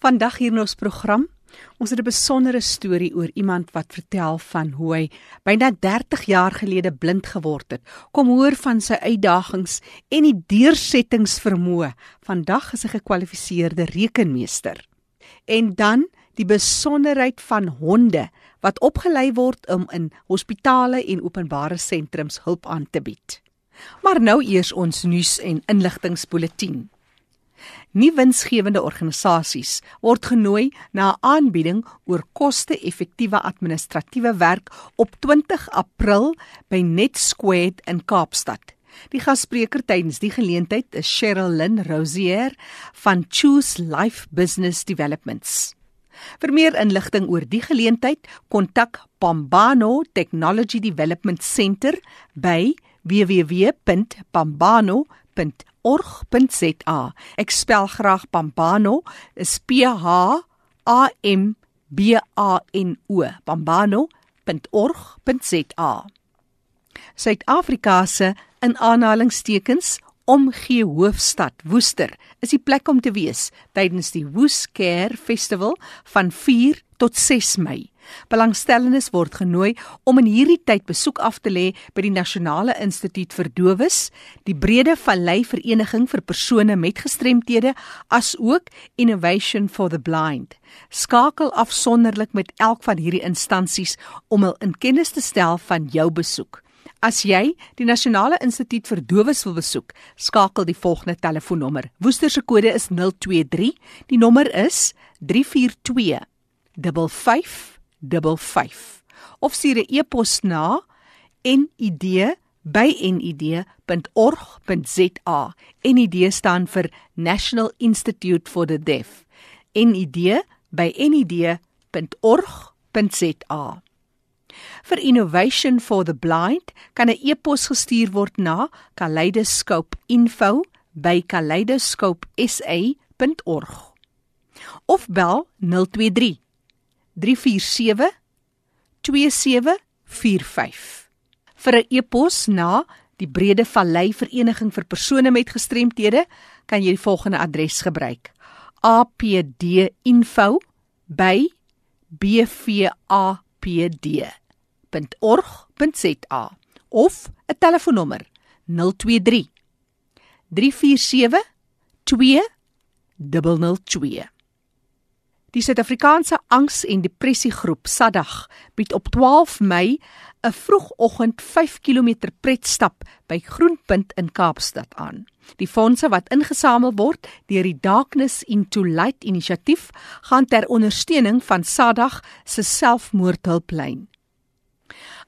Vandag hier in ons program, ons het 'n besondere storie oor iemand wat vertel van hoe hy byna 30 jaar gelede blind geword het. Kom hoor van sy uitdagings en die deursettingsvermoë. Vandag is hy gekwalifiseerde rekenmeester. En dan die besonderheid van honde wat opgelei word om in hospitale en openbare sentrums hulp aan te bied. Maar nou eers ons nuus en inligtingspulsatie. Nie winsgewende organisasies word genooi na 'n aanbieding oor koste-effektiewe administratiewe werk op 20 April by Net Squared in Kaapstad. Die gasspreker tydens die geleentheid is Cheryl Lynn Rosier van Choose Life Business Developments. Vir meer inligting oor die geleentheid, kontak Pambano Technology Development Center by www.pambano.com org.za. Ek spel graag Pambano, is P H A M B A N O. pambano.org.za. Suid-Afrika se in aanhalingstekens omgee hoofstad Woester is die plek om te wees tydens die Woescare Festival van 4 tot 6 Mei. Belangstellendes word genooi om in hierdie tyd besoek af te lê by die Nasionale Instituut vir Dowes, die Brede Vallei Vereniging vir persone met gestremthede, asook Innovation for the Blind. Skakel afsonderlik met elk van hierdie instansies om hul in kennis te stel van jou besoek. As jy die Nasionale Instituut vir Dowes wil besoek, skakel die volgende telefoonnommer. Woester se kode is 023. Die nommer is 342 55 55 of stuur 'n e-pos na nid@nid.org.za. NID staan vir National Institute for the Deaf. nid@nid.org.za. Vir Innovation for the Blind kan 'n e-pos gestuur word na kaleidoscope.info@kaleidoscope.sa.org of bel 023 347 2745 vir 'n e-pos na die Brede Vallei Vereniging vir persone met gestremthede kan jy die volgende adres gebruik apd.bvapd.org.za of 'n telefoonnommer 023 347 2002 Die Suid-Afrikaanse Angs en Depressie Groep SADAG bied op 12 Mei 'n vroegoggend 5 km pretstap by Groenpunt in Kaapstad aan. Die fondse wat ingesamel word deur die Darkness into Light inisiatief gaan ter ondersteuning van SADAG se selfmoordhulplyn.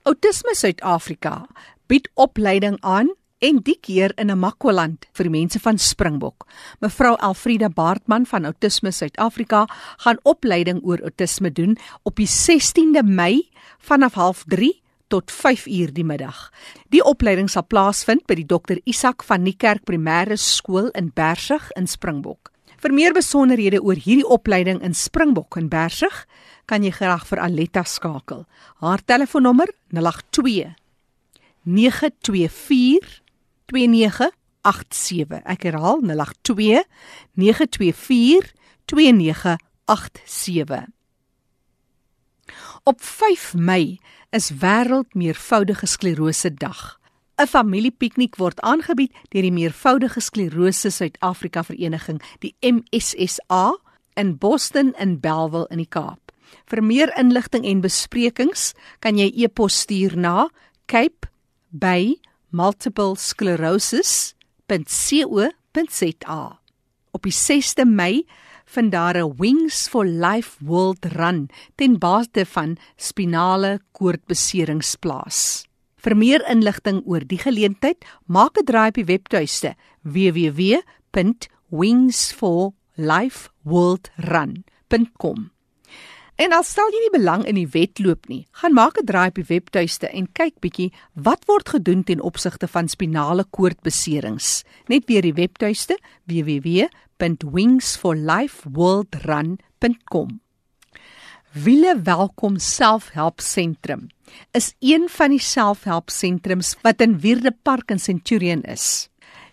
Autisme Suid-Afrika bied opleiding aan en die keer in 'n Makwaland vir mense van Springbok. Mevrou Elfrida Baartman van Autisme Suid-Afrika gaan opleiding oor autisme doen op die 16de Mei vanaf 03:30 tot 5uur die middag. Die opleiding sal plaasvind by die Dr Isak van Niekerk Primêre Skool in Bersig in Springbok. Vir meer besonderhede oor hierdie opleiding in Springbok in Bersig, kan jy graag vir Aletta skakel. Haar telefoonnommer 082 924 2987. Ek herhaal 082 924 2987. Op 5 Mei is wêreld meervoudige sklerose dag. 'n Familiepiknik word aangebied deur die Meervoudige Sklerose Suid-Afrika Vereniging, die MSSA, in Boston in Bellville in die Kaap. Vir meer inligting en besprekings kan jy e-pos stuur na cape@ multiplesclerosis.co.za. Op die 6de Mei vind daar 'n Wings for Life World Run ten bate van spinale koordbeserings plaas. Vir meer inligting oor die geleentheid, maak 'n draai op die webtuiste www.wingsforlifeworldrun.com. En al stel jy nie belang in die wedloop nie, gaan maak 'n draai op die webtuiste en kyk bietjie wat word gedoen ten opsigte van spinale koordbeserings. Net weer die webtuiste www.wingsforlifeworldrun.com. Wiele Welkom Selfhelpsentrum is een van die selfhelpsentrums wat in Wierde Park in Centurion is.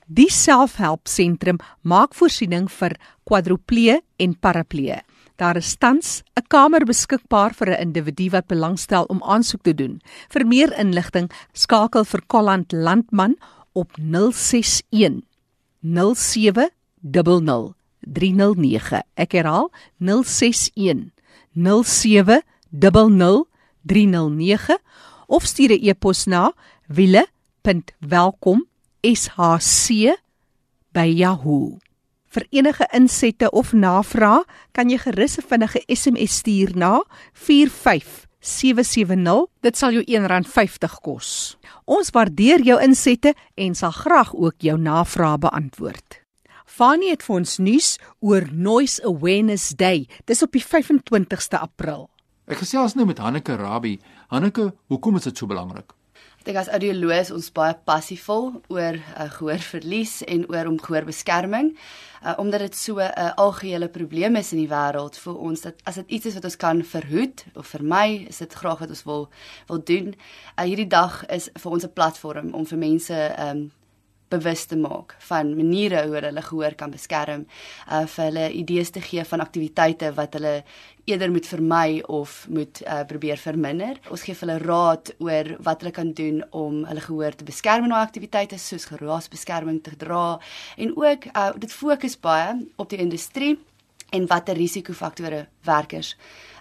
Die selfhelpsentrum maak voorsiening vir kwadroplee en paraplee. Daar is tans 'n kamer beskikbaar vir 'n individu wat belangstel om aansoek te doen. Vir meer inligting, skakel vir Kolland Landman op 061 0700 309. Ek herhaal 061 0700 309 of stuur 'n e-pos na wille.welkom.shc@yahoo. Vir enige insette of navrae kan jy gerus 'n vinnige SMS stuur na 45770. Dit sal jou R1.50 kos. Ons waardeer jou insette en sal graag ook jou navrae beantwoord. Fanie het vir ons nuus oor Noise Awareness Day. Dis op die 25ste April. Ek gesels nou met Hanneke Rabbi. Hanneke, hoekom is dit so belangrik? Dink as audioloog ons baie passievol oor uh, gehoorverlies en oor om gehoorbeskerming. Uh, omdat dit so 'n uh, algehele probleem is in die wêreld vir ons dat as dit iets is wat ons kan verhoed of vir my is dit graag wat ons wil wil doen. Uh, hierdie dag is vir ons 'n platform om vir mense um, bewus te maak van maniere hoe hulle gehoor kan beskerm, uh vir hulle idees te gee van aktiwiteite wat hulle eerder moet vermy of moet uh probeer verminder. Ons gee hulle raad oor wat hulle kan doen om hulle gehoor te beskerm in aktiwiteite soos geraasbeskerming te dra en ook uh dit fokus baie op die industrie en watter risikofaktore werkers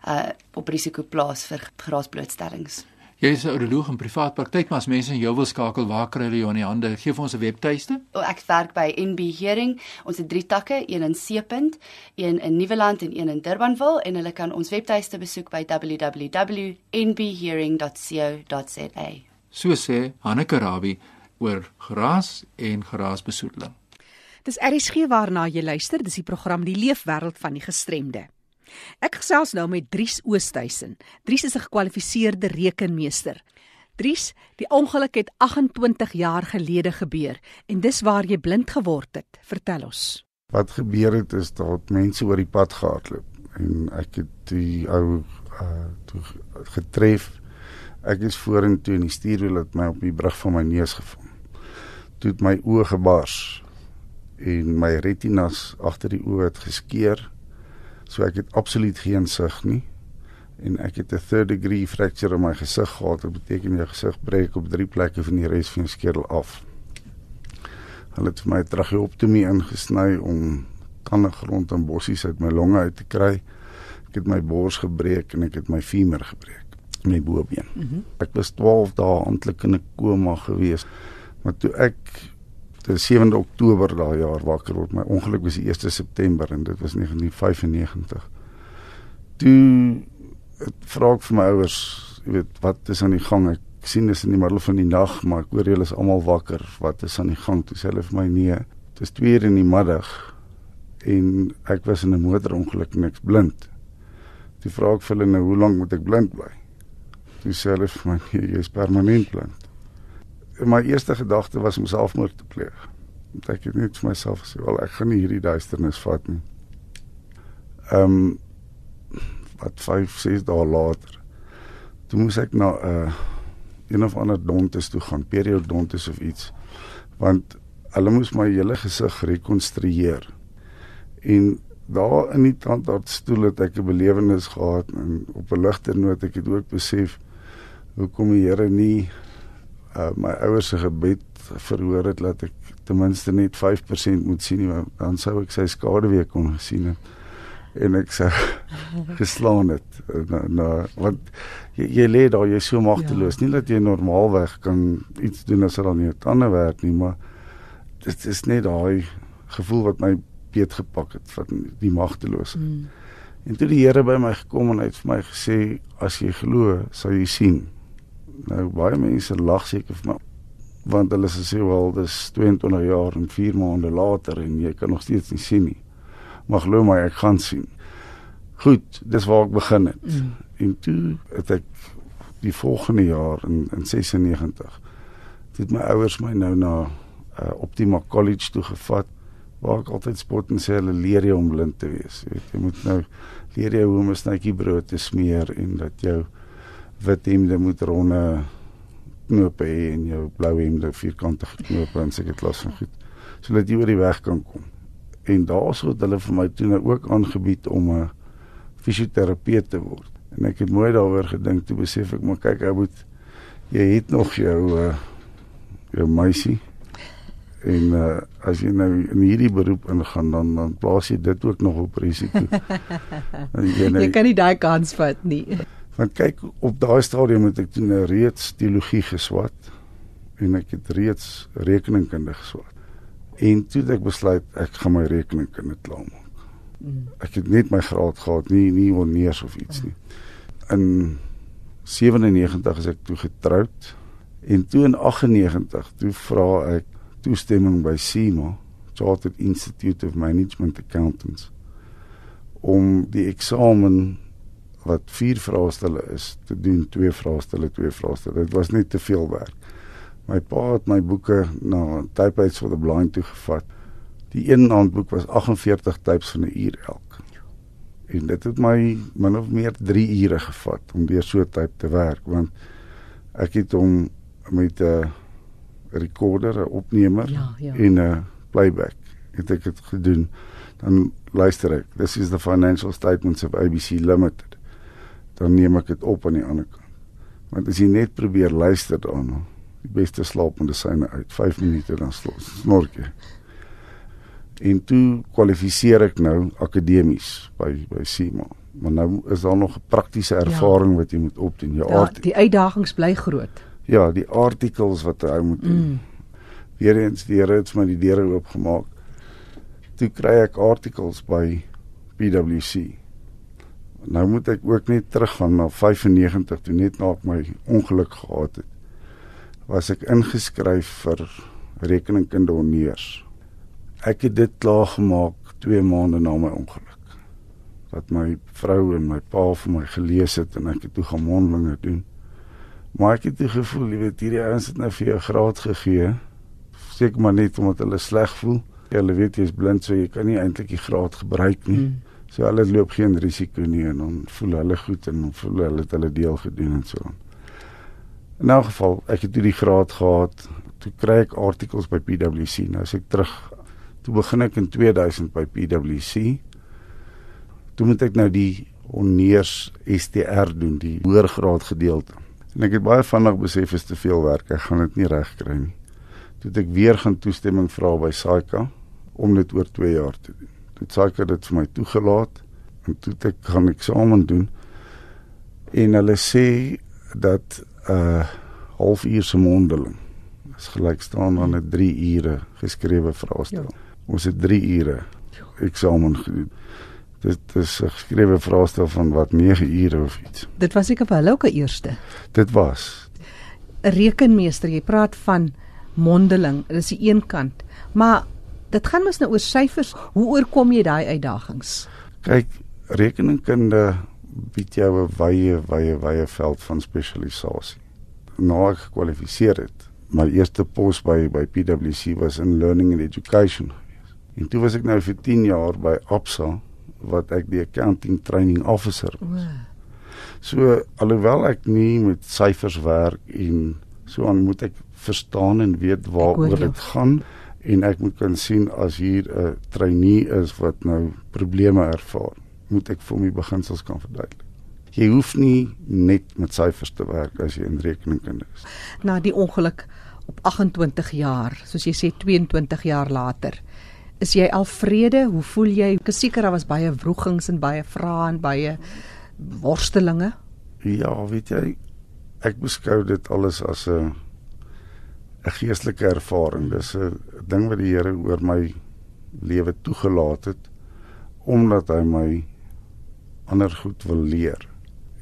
uh op risiko plaas vir geraasblootstellings. Jy is 'n uroloog in privaat praktyk, maar as mense jou wil skakel, waar kry hulle jou in die hande? Geef ons 'n webtuiste. Ek werk by NB Hearing. Ons het drie takke, een in Seepunt, een in Nieuweland en een in Durbanville en hulle kan ons webtuiste besoek by www.nbhearing.co.za. So sê Hanneke Rabbi oor geraas en geraasbesoedeling. Dis RSG waarna jy luister, dis die program Die Leefwêreld van die Gestremde. Ek gesels nou met Dries Oosthuizen. Dries is 'n gekwalifiseerde rekenmeester. Dries, die ongeluk het 28 jaar gelede gebeur en dis waar jy blind geword het. Vertel ons. Wat gebeur het is dat mense oor die pad gehardloop en ek het die ou uh getref. Ek is vorentoe en die stuurwiel het my op die brug van my neus gevang. Toe het my oë gebars en my retinas agter die oë het geskeur So ek het absoluut geen sig nie en ek het 'n third degree fracture in my gesig gehad. Dit beteken jou gesig breek op drie plekke van die res van jou skedel af. Hulle het vir my tracheotomie ingesny om tande grond en bossies uit my longe uit te kry. Ek het my bors gebreek en ek het my femur gebreek, my bobeen. Mm -hmm. Ek was 12 dae amptelik in 'n koma gewees. Maar toe ek die 7de Oktober daai jaar wakker word. My ongeluk was die 1 September en dit was 1995. Toe vra ek vir my ouers, jy weet, wat is aan die gang? Ek sien dis in die middel van die nag, maar ek hoor julle is almal wakker. Wat is aan die gang? Toe sê hulle vir my nee, dit is 2 uur in die middag en ek was in 'n motorongeluk en ek's blind. Toe vra ek vir hulle nou, hoe lank moet ek blind bly? Toe sê hulle vir my, nee, jy is permanent blind my eerste gedagte was om selfmoord te pleeg. Want ek het net vir myself gesê, "Wel, ek gaan nie hierdie duisternis vat nie." Ehm um, wat 5, 6 dae later. Toe moes ek na 'n uh, een of ander dontes toe gaan, periodontes of iets. Want hulle moes my hele gesig rekonstrueer. En daar in die tandartsstoel het ek 'n belewenis gehad en op 'n ligter noot ek het ook besef hoekom die Here nie uh, my ouers se gebed verhoor het dat ek ten minste net 5% moet sien nie, dan sou ek sy skade weer kon gesien het en ek sê geslaan het na, na want jy, jy lê daar jy so magteloos ja. nie dat jy normaalweg kan iets doen as dit er al nie tande werk nie maar dit is net daai gevoel wat my beet gepak het van die magteloos mm. en toe die Here by my gekom en hy het vir my gesê as jy glo sal jy sien nou baie mense lag seker vir my want hulle sê wel dis 22 jaar en 4 maande later en jy kan nog steeds nie sien nie. Maar glo my, ek gaan sien. Goed, dis waar ek begin het. Mm. En toe het ek die volgende jaar in in 96 het my ouers my nou na uh, Optima College toe gevat waar ek altyd spot en sê hulle leer jou om blind te wees. Jy weet, jy moet nou leer jy hoe om 'n snytjie brood te smeer en dat jou wit hemde moet ronde knope hê en jou blou hemde vierkantige knope en seker klas van goed. sodat jy oor die weg kan kom. En daarso het hulle vir my toe nou ook aangebied om 'n fisioterapeut te word. En ek het mooi daaroor gedink, toe besef ek maar kyk, ek moet jy het nog jou uh, jou meisie en uh, as jy nou in hierdie beroep ingaan dan dan plaas jy dit ook nog op risiko. jy, nou, jy kan nie daai kans vat nie. Want kyk op daai stadium het ek toe nou reeds teologie geswat en ek het reeds rekeningkunde geswat. En toe het ek besluit ek gaan my rekeningkunde klaar maak. Mm. Ek het net my graad gehad, nie nie onneers of iets nie. In 97 is ek toe getroud en toe in 98 toe vra ek toestemming by CIMA, Chartered Institute of Management Accountants, om die eksamen wat vier vraestelle is te doen, twee vraestelle, twee vraestelle. Dit was net te veel werk. My pa het my boeke na Typeouts for the Blind toe gevat. Die een handboek was 48 types van 'n uur elk. En dit het my min of meer 3 ure gevat om deur so 'n type te werk want ek het hom met 'n uh, recorder, 'n opnemer ja, ja. en 'n playback. Het ek dit gedoen. Dan luister ek. This is the financial statements of ABC Limited. Dan neem ek dit op aan die ander kant. Want as jy net probeer luister daarna, die beste slaapende syne uit 5 minute dan snork jy. En toe kwalifiseer ek nou akademies by by CIMA. Maar nou is daar nog 'n praktiese ja. ervaring ja. wat jy moet opdoen. Jou ja, die uitdagings bly groot ja, die artikels wat hy moet doen. Mm. Weereens die Here het my die deure oopgemaak. Toe kry ek artikels by PwC. Nou moet ek ook net teruggaan na 95 toe net na ek my ongeluk gehad het. Was ek ingeskryf vir rekeningkunde honneurs. Ek het dit klaar gemaak 2 maande na my ongeluk. Wat my vrou en my pa vir my gelees het en ek het toe gaan mondelinge doen. Maar ek het die gevoel, jy weet, hierdie ouens het nou vir jou graad gegee. Seker maar net omdat hulle sleg voel. Ja, hulle weet jy is blind, so jy kan nie eintlik die graad gebruik nie. Hmm. So hulle loop geen risiko nie en dan voel hulle goed en dan voel hulle het hulle deel gedoen en so. In 'n geval, ek het hierdie graad gehad. Toe kry ek artikels by PwC. Nou as ek terug toe begin ek in 2000 by PwC. Toe moet ek nou die honneurs STR doen, die hoër graad gedeelte. En ek het baie vinnig besef is te veel werk. Ek gaan dit nie reg kry nie. Toe ek weer gaan toestemming vra by SAICA om dit oor 2 jaar te doen. Toe SAICA dit vir my toegelaat en toe ek gaan eksamen doen. En hulle sê dat 'n uh, halfuur se mondeling is gelyk staan aan 'n 3 ure geskrewe vraestel. Ja. Ons het 3 ure eksamen gedoen. Dit is 'n geskrewe vraestel van wat 9 ure of iets. Dit was seker vir hulle ook 'n eerste. Dit was. 'n Rekenmeester, jy praat van mondeling, dit is die een kant. Maar dit gaan mos nou oor syfers. Hoe oorkom jy daai uitdagings? Kyk, rekeningkunde bied jou 'n wye wye wye veld van spesialisasie. Nou ek gekwalifiseer het, my eerste pos by by PwC was in learning and education. En toe was ek nou vir 10 jaar by Absa wat ek die accounting training officer was. So alhoewel ek nie met syfers werk en so aan moet ek verstaan en weet waaroor dit gaan en ek moet kan sien as hier 'n trainee is wat nou probleme ervaar, moet ek vir hom die beginsels kan verduidelik. Jy hoef nie net met syfers te werk as jy in rekeningkunde is. Na die ongeluk op 28 jaar, soos jy sê 22 jaar later, is jy al vrede? Hoe voel jy? Ek seker daar was baie wrogings en baie vrae en baie worstelinge. Ja, weet jy, ek beskou dit alles as 'n 'n geestelike ervaring. Dis 'n ding wat die Here oor my lewe toegelaat het omdat hy my ander goed wil leer.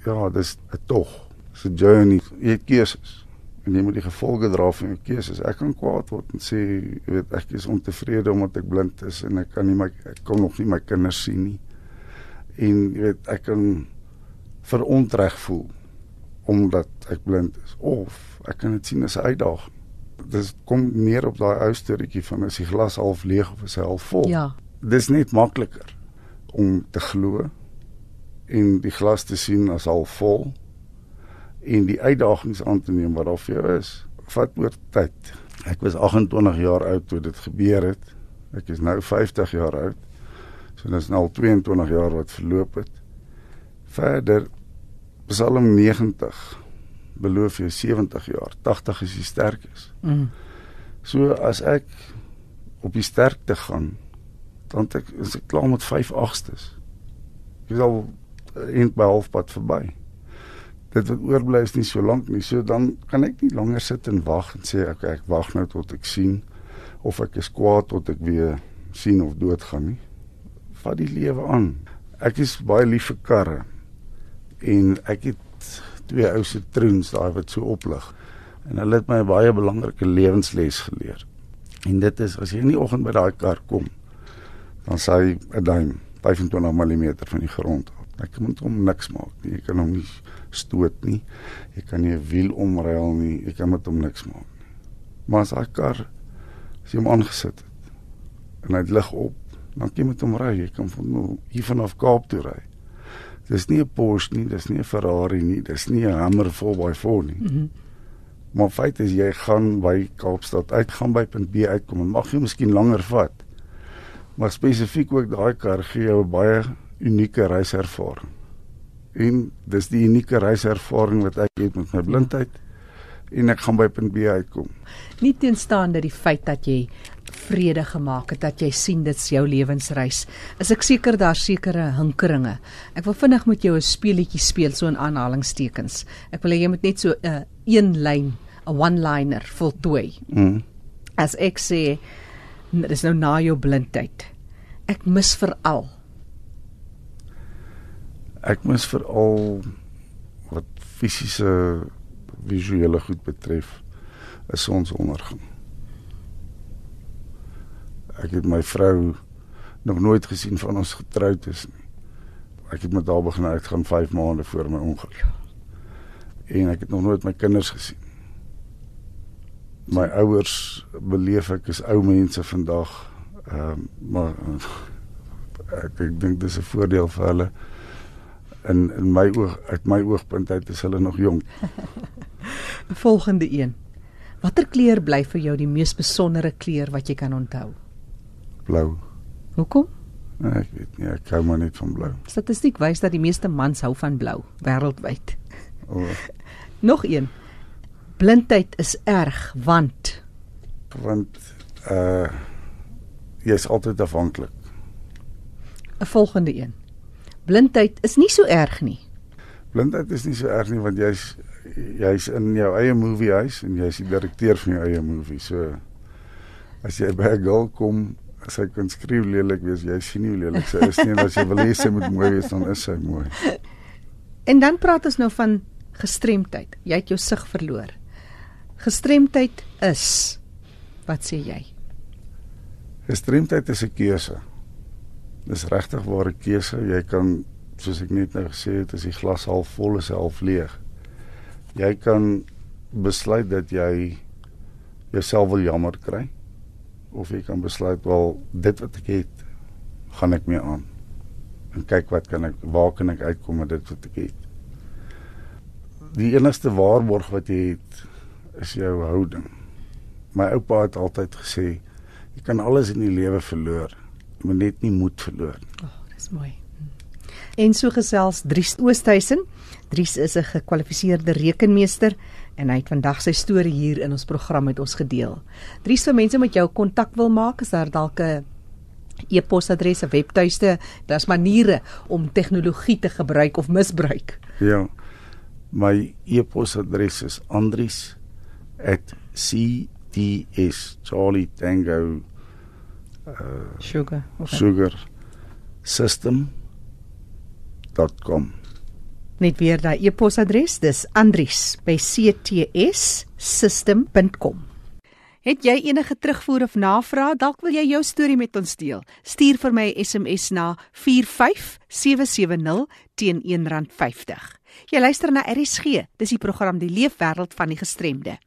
Ja, dis 'n tog. Dis 'n journey. Jy het keuses en jy moet die gevolge dra van jou keuses. Ek kan kwaad word en sê, jy weet, ek is ontevrede omdat ek blind is en ek kan nie my ek kon nog nie my kinders sien nie. En jy weet, ek kan verontreg voel omdat ek blind is of ek kan dit sien as 'n uitdaging. Dit kom neer op daai ou storieetjie van as die glas half leeg of is hy half vol. Ja. Dis net makliker om te glo en die glas te sien as half vol en die uitdagings aan te neem wat daar vir jou is. Vat oor tyd. Ek was 28 jaar oud toe dit gebeur het. Ek is nou 50 jaar oud. So dit is nou al 22 jaar wat verloop het. Verder Psalm 90 beloof jy 70 jaar. 80 is jy sterk is. Mm. So as ek op die sterkte gaan, dan ek is ek klaar met 5 agstes. Ek is al eend by halfpad verby. Dit wat oorbly is nie so lank nie. So dan kan ek nie langer sit en wag en sê ek ek wag nou tot ek sien of ek is kwaad tot ek weer sien of doodgaan nie. Vat die lewe aan. Ek is baie lief vir karre. En ek het twee ou se troons daai wat so oplig. En hulle het my baie belangrike lewensles geleer. En dit is as jy in die oggend by daai kar kom, dan sê hy 'n duim 25 mm van die grond af. Ek moet hom niks maak nie. Jy kan hom nie stoot nie. Jy kan nie 'n wiel omruil nie. Jy kan met hom niks maak nie. Maar as daai kar as jy hom aangesit het en hy lig op, dan kan jy met hom ry. Jy kan van hier vanaf Kaap toe ry. Dis nie 'n Porsche nie, dis nie 'n Ferrari nie, dis nie 'n Hummer 4x4 nie. Mm -hmm. Maar feit is jy gaan by Kaapstad uit, gaan by punt B uitkom en mag jy miskien langer vat. Maar spesifiek ook daai kar gee jou 'n baie unieke reiservaring. En dis die unieke reiservaring wat ek het met my blindheid en ek gaan by punt B uitkom. Nie teenstaande die feit dat jy vrede gemaak het dat jy sien dit's jou lewensreis. Is ek seker daar sekere hinkeringe. Ek wil vinnig met jou 'n speletjie speel so in aanhalingstekens. Ek wil hê jy moet net so 'n uh, een lyn, 'n one-liner voltooi. Mm. As ek sê dis nou na jou blindheid. Ek mis veral Ek mis veral wat fisiese visuele goed betref 'n sonsondergang. Ek het my vrou nog nooit gesien van ons getroud is nie. Ek het met haar begin uitgaan 5 maande voor my ongeluk. En ek het nog nooit my kinders gesien. My ouers beleef ek is ou mense vandag. Ehm um, maar ek, ek dink dis 'n voordeel vir hulle in in my oog uit my oogpunt uit is hulle nog jonk. Volgende een. Watter kleur bly vir jou die mees besondere kleur wat jy kan onthou? Blou. Hoekom? Nee, ek weet nie, ek hou maar net van blou. Statistiek wys dat die meeste mans hou van blou wêreldwyd. Oh, Nog een. Blindheid is erg want want uh jy's altyd afhanklik. 'n volgende een. Blindheid is nie so erg nie. Blindheid is nie so erg nie want jy's jy's in jou eie movie huis en jy's die direkteur van jou eie movie. So as jy by 'n girl kom, sy kan skryf lelik wees, jy sien nie hoe lelik sy is nie en as jy wil hê sy moet mooi wees, dan is sy mooi. En dan praat ons nou van gestremdheid. Jy het jou sig verloor. Gestremdheid is wat sê jy? Gestremdheid is 'n keuse. Dis regtig ware keuse. Jy kan soos ek net nou gesê het, as die glas half vol is, half leeg. Jy kan besluit dat jy jouself wil jammer kry of jy kan besluit wel dit wat ek het gaan ek mee aan. En kyk wat kan ek waar kan ek uitkom met dit wat ek het. Die enigste waarborg wat jy het is jou houding. My oupa het altyd gesê jy kan alles in die lewe verloor, jy moet net nie moed verloor nie. Oh, dis mooi. En so gesels Dries Oosthuizen. Dries is 'n gekwalifiseerde rekenmeester en hy het vandag sy storie hier in ons program met ons gedeel. Dries, vir mense met jou kontak wil maak, is daar dalk 'n e-posadres, 'n webtuiste, daar's maniere om tegnologie te gebruik of misbruik. Ja. My e-posadres is andries@cts Charlie Tango uh Sugar. sugar system.com. Net weer daai e-posadres, dis andries@ctssystem.com. Het jy enige terugvoer of navraag, dalk wil jy jou storie met ons deel. Stuur vir my 'n SMS na 45770 teen R1.50. Jy luister na RSG. Dis die program Die Leefwêreld van die Gestremde.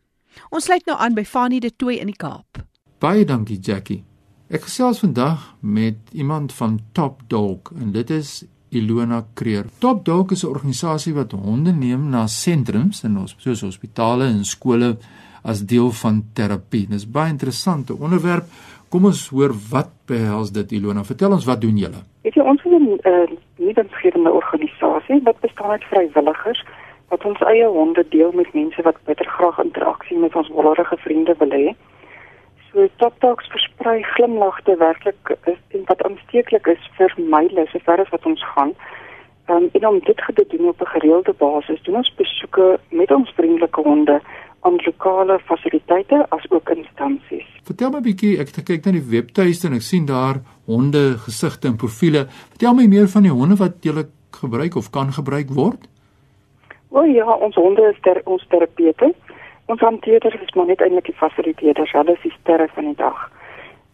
Ons sluit nou aan by Fanie de Tooy in die Kaap. Baie dankie Jackie. Ek gesels vandag met iemand van Top Dog en dit is Ilona Kreer. Top Dog is 'n organisasie wat honde neem na sentrums in ons soos hospitale en skole as deel van terapie. Dis baie interessante onderwerp. Kom ons hoor wat behels dit Ilona. Vertel ons wat doen julle? Weet jy ons is 'n uh, nuwensgewende organisasie wat bestaan uit vrywilligers wat ons eie honde deel met mense wat bitter graag interaksie met ons wollerige vriende wil hê. So TikToks versprei glimlagte werklik is en wat aansteeklik is vir myle sover as wat ons gaan. Um, en om dit te doen op 'n gereelde basis, doen ons besoeke met ons vriendelike honde aan lokale fasiliteite as ook instansies. Vertel my 'n bietjie, ek kyk na die webtuiste en ek sien daar honde gesigte en profile. Vertel my meer van die honde wat jy gebruik of kan gebruik word. O ja, ons honde is ter, ons terapeute. Ons hanteerders is maar net eintlik die fasiliteerders, hulle is die sterre van die dag.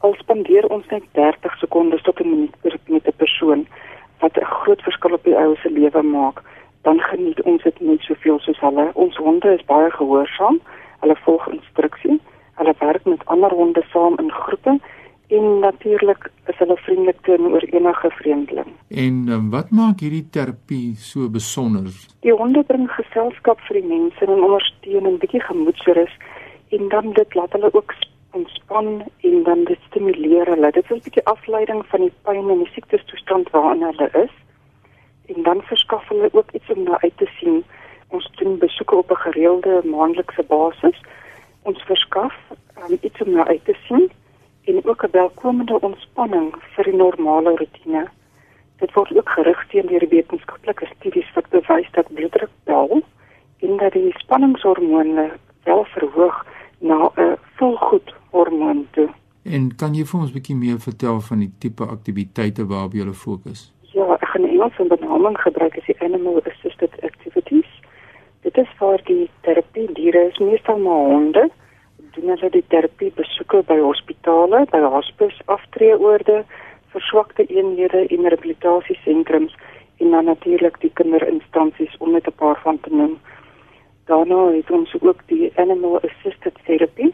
Al spandeer ons net 30 sekondes tot 'n minuut per met 'n persoon wat 'n groot verskil op die ou se lewe maak, dan geniet ons dit net soveel soos hulle. Ons honde is baie gehoorsaam. Hulle volg instruksie. Hulle werk met ander honde saam in groepe en natuurlik is hulle vriendelik teenoor enige vreemdeling. En um, wat maak hierdie terapie so besonder? Die honde bring geselskap vir die mense en ondersteun 'n bietjie gemoedsrus en dan dit laat hulle ook ontspan en dan dit stimuleer hulle. Dit is 'n bietjie afleiding van die pyn en die siektestoestand waarin hulle is. En dan verskaf hulle ook iets om na uit te sien. Ons doen besoeke op 'n gereelde maandelikse basis. Ons verskaf um, iets om na uit te sien en ook 'n welkomende ontspanning vir die normale rotine. Dit word ook gerig teen deur wetenskaplike studies wat bewys dat bloeddruk daal en dat die spanningshormone wel verhoog na 'n volgoed hormoon toe. En kan jy vir ons 'n bietjie meer vertel van die tipe aktiwiteite waarop jy fokus? Ja, ek gaan 'n Engelse benaming gebruik as die animal assisted activities. Dit is vir die terapie diere, is meestal maar honde doen hulle die terapie besoeke by hospitale, by hospis aftreeoorde, verswakte eenhede en rehabilitasiesentrums en dan natuurlik die kinderinstansies om net 'n paar van te noem. Daarna het ons ook die animal assisted therapy.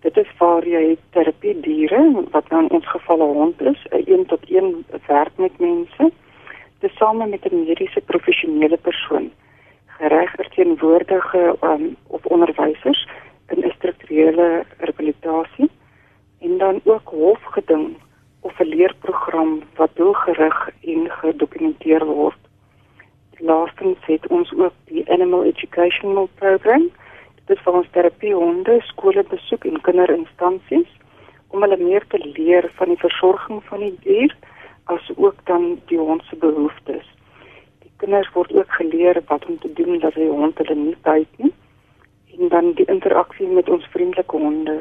Dit is waar jy terapie diere wat nou in ons geval 'n hond is, 'n een tot een werk met mense, tesame met 'n mediese professionele persoon, geregter teenwoordige um, of onderwysers in 'n strukturele rehabilitasie en dan ook hofgeding of 'n leerprogram wat doelgerig en gedokumenteer word. Laastens het ons ook die Animal Educational Program. Dit is vir ons terapiehonde, skole besoek en kinderinstansies om hulle meer te leer van die versorging van die dier as ook dan die hond se behoeftes. Die kinders word ook geleer wat om te doen dat die hond hulle nie byt nie en dan die interaksie met ons vriendelike honde.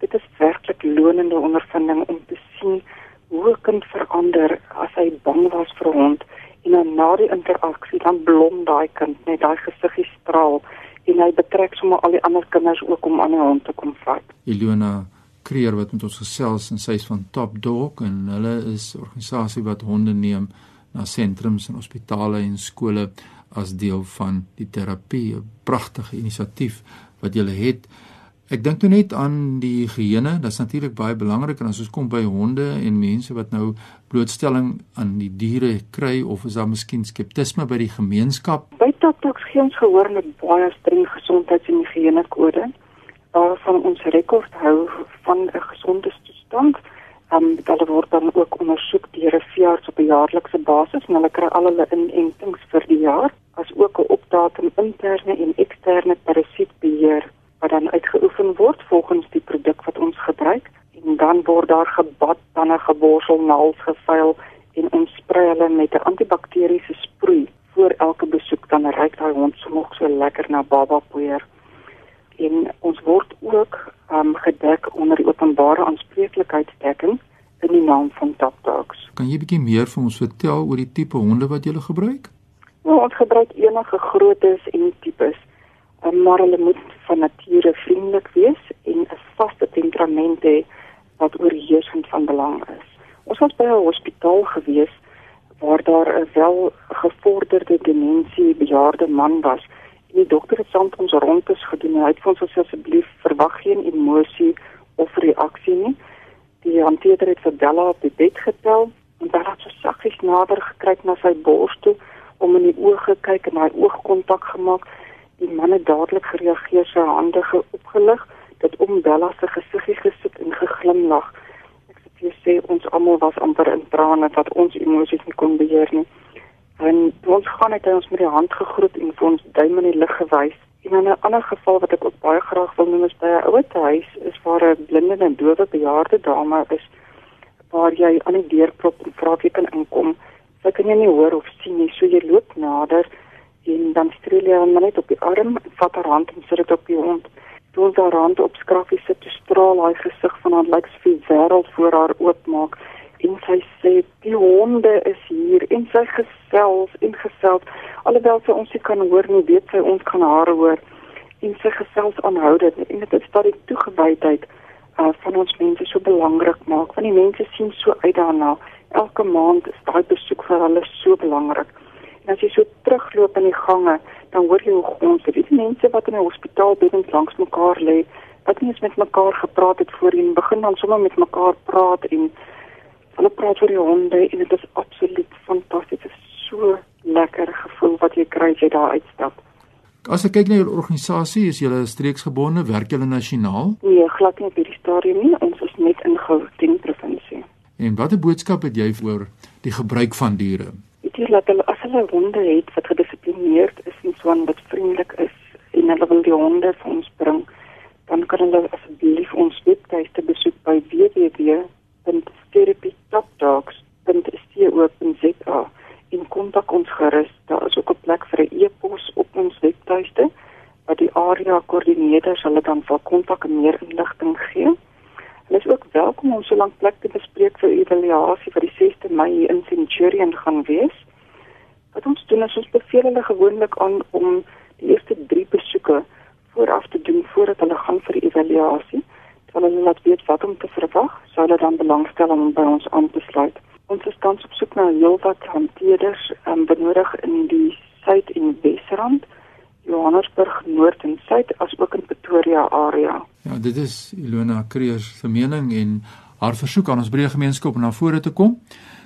Dit is werklik lonende ondervinding om te sien hoe 'n kind verander as hy bang was vir 'n hond en dan na die interaksie dan blom daai kind net daai gesiggie straal en hy betrek sommer al die ander kinders ook om aan die hond te kom vat. Ilona Kreer wat met ons gesels en sy is van Top Dog en hulle is 'n organisasie wat honde neem na sentrums en hospitale en skole as deel van die terapie, 'n pragtige inisiatief wat jy het. Ek dink toe net aan die higiëne, dit's natuurlik baie belangrik en as ons kom by honde en mense wat nou blootstelling aan die diere kry of is daar miskien skeptisme by die gemeenskap? By Tatox gee ons gehoor met baie streng gesondheids- en higiënekode. Waarvan ons rekord hou van 'n gesonde toestand. Ehm um, hulle word dan ook ondersoek deur 'n veearts op 'n jaarlikse basis en hulle kry al hulle inentings vir die jaar as ook 'n opdatum interne en eksterne parasietbeheer wat dan uitgeoefen word volgens die produk wat ons gebruik en dan word daar gebad dan 'n geborsel naals gevuil en ons sprei hulle met 'n antibakteriese sproei voor elke besoek dan ryk daai hond somog so lekker na baba poeier en ons word ook um, gedek onder die openbare aanspreeklikheidsdekking in die naam van Top Dogs. Meer vir ons vertel oor die tipe honde wat jy gebruik? Nou, ons gebruik enige groottes en tipes, um, maar hulle moet van nature vriendelik wees en 'n vaste temperament hê wat oorheersend van belang is. Ons was by 'n hospitaal gewees waar daar 'n wel gevorderde demensie bejaarde man was. En die dokter het saam met ons rondtes gedoen. Hy het vir ons asseblief verwag geen emosie of reaksie nie. Die hanteerder het vir Bella op die bed getel en Bella het so saggies nader gekruip na sy bors toe om in die oë gekyk en hy oogkontak gemaak. Die man het dadelik gereageer, sy hande opgelig dit om Bella se gesiggie gesit en geglimlag. Ek sê jy sê ons almal was amper in trane dat ons emosies nie kon beheer nie. En ons gaan net ons met die hand gegroet en vir ons duim in die lug gewys. En in 'n ander geval wat ek ook baie graag wil noem is by 'n ouer huis is waar 'n blinde en dowe bejaarde dame is waar jy aan die deur klop en vra of jy kan inkom. Sy kan jy nie hoor of sien nie, so jy loop nader en dan streel jy hom net op die arm, vat haar hand en sit dit op die hond. Toe ons haar hand op skraffie sit, te straal haar gesig van haar lyk vir wêreld voor haar oopmaak en sy sê die honde is hier en sy gesels en gesels alhoewel sy ons nie kan hoor nie, weet sy ons kan haar hoor en sy gesels aanhoudend en dit is dat die toegewydheid uh, van ons mense so belangrik maak want die mense sien so uit daarna elke maand is daai besoek vir hulle so belangrik En as jy so terugloop in die gange, dan hoor jy hoe ons dit mense wat in 'n hospitaal beddens langs mekaar lê, wat nie eens met mekaar gepraat het voorheen, begin dan sommer met mekaar praat en hulle praat oor die honde en dit is absoluut fantasties. Dit is so lekker gevoel wat jy kry as jy daar uitstap. As ek kyk na julle organisasie, is julle streeksgebonde, werk julle nasionaal? Nee, glad nie op hierdie stadium nie. Ons is net in Gauteng provinsie. En watter boodskap het jy vir die gebruik van diere? Dit is dat hulle hulle honde het wat gedissiplineerd is en so wat vriendelik is en hulle wil die honde vir ons bring, dan kan hulle asseblief ons webtuiste besoek by www.therapytopdogs.co.za en kontak ons gerus. Daar is ook 'n plek vir 'n e-pos op ons webtuiste wat die area koördineerders hulle dan vir kontak en meer inligting gee. Hulle is ook welkom om so lank plek te bespreek vir evaluasie vir die 6de Mei in Centurion gaan wees. Wat ons doen is ons beveel hulle gewoonlik aan om die eerste 3 besoeke vooraf te doen voordat hulle gaan vir die evaluasie. Terwyl hulle laat weet wat om te verwag, sou hulle dan belangstel om by ons aan te sluit. Ons is tans op soek na heelwat hanteerders um, benodig in die Suid- en Wesrand, Johannesburg Noord en Suid asook in Pretoria area. Ja, dit is Kreers se mening en haar versoek aan ons breë gemeenskap om na vore te kom.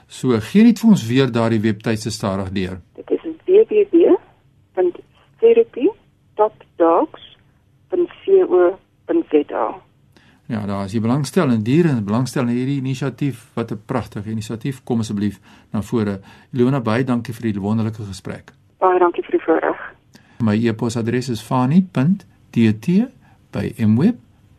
So gee net vir ons weer daardie webtuiste stadig deur. Dit is www.therapy.dogs.co.za. Ja, daar is die belangstel in diere en belangstel in hierdie inisiatief wat 'n pragtige inisiatief kom asseblief na vore. Ilona baie dankie vir die wonderlike gesprek. Baie dankie vir die voorreg. My e-posadres is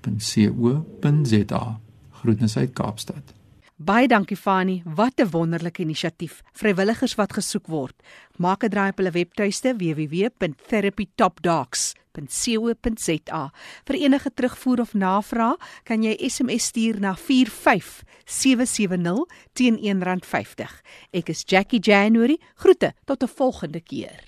fani.tt@mweb.co.za. Groetnisse uit Kaapstad. Baie dankie Fani, wat 'n wonderlike inisiatief. Vrywilligers wat gesoek word. Maak 'n draai op hulle webtuiste www.therapytopdogs.co.za. Vir enige terugvoer of navraag, kan jy SMS stuur na 45770 teen R1.50. Ek is Jackie January. Groete tot 'n volgende keer.